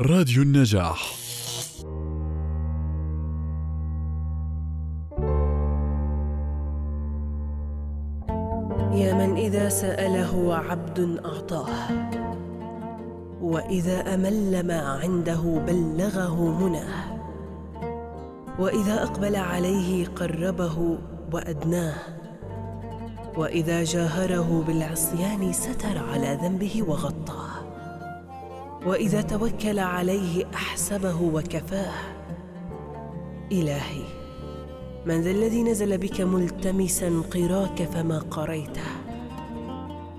راديو النجاح. يا من إذا سأله عبد أعطاه وإذا أمل ما عنده بلغه مناه وإذا أقبل عليه قربه وأدناه وإذا جاهره بالعصيان ستر على ذنبه وغطاه. وإذا توكل عليه أحسبه وكفاه. إلهي من ذا الذي نزل بك ملتمسا قراك فما قريته؟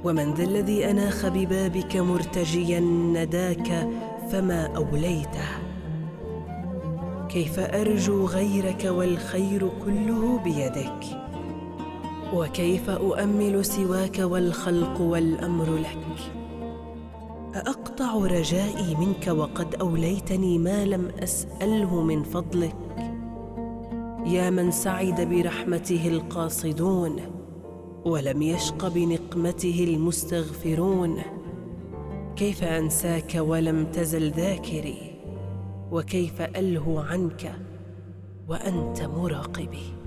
ومن ذا الذي أناخ ببابك مرتجيا نداك فما أوليته؟ كيف أرجو غيرك والخير كله بيدك؟ وكيف أؤمل سواك والخلق والأمر لك؟ أأقطع رجائي منك وقد أوليتني ما لم أسأله من فضلك. يا من سعد برحمته القاصدون ولم يشق بنقمته المستغفرون. كيف أنساك ولم تزل ذاكري؟ وكيف ألهو عنك وأنت مراقبي؟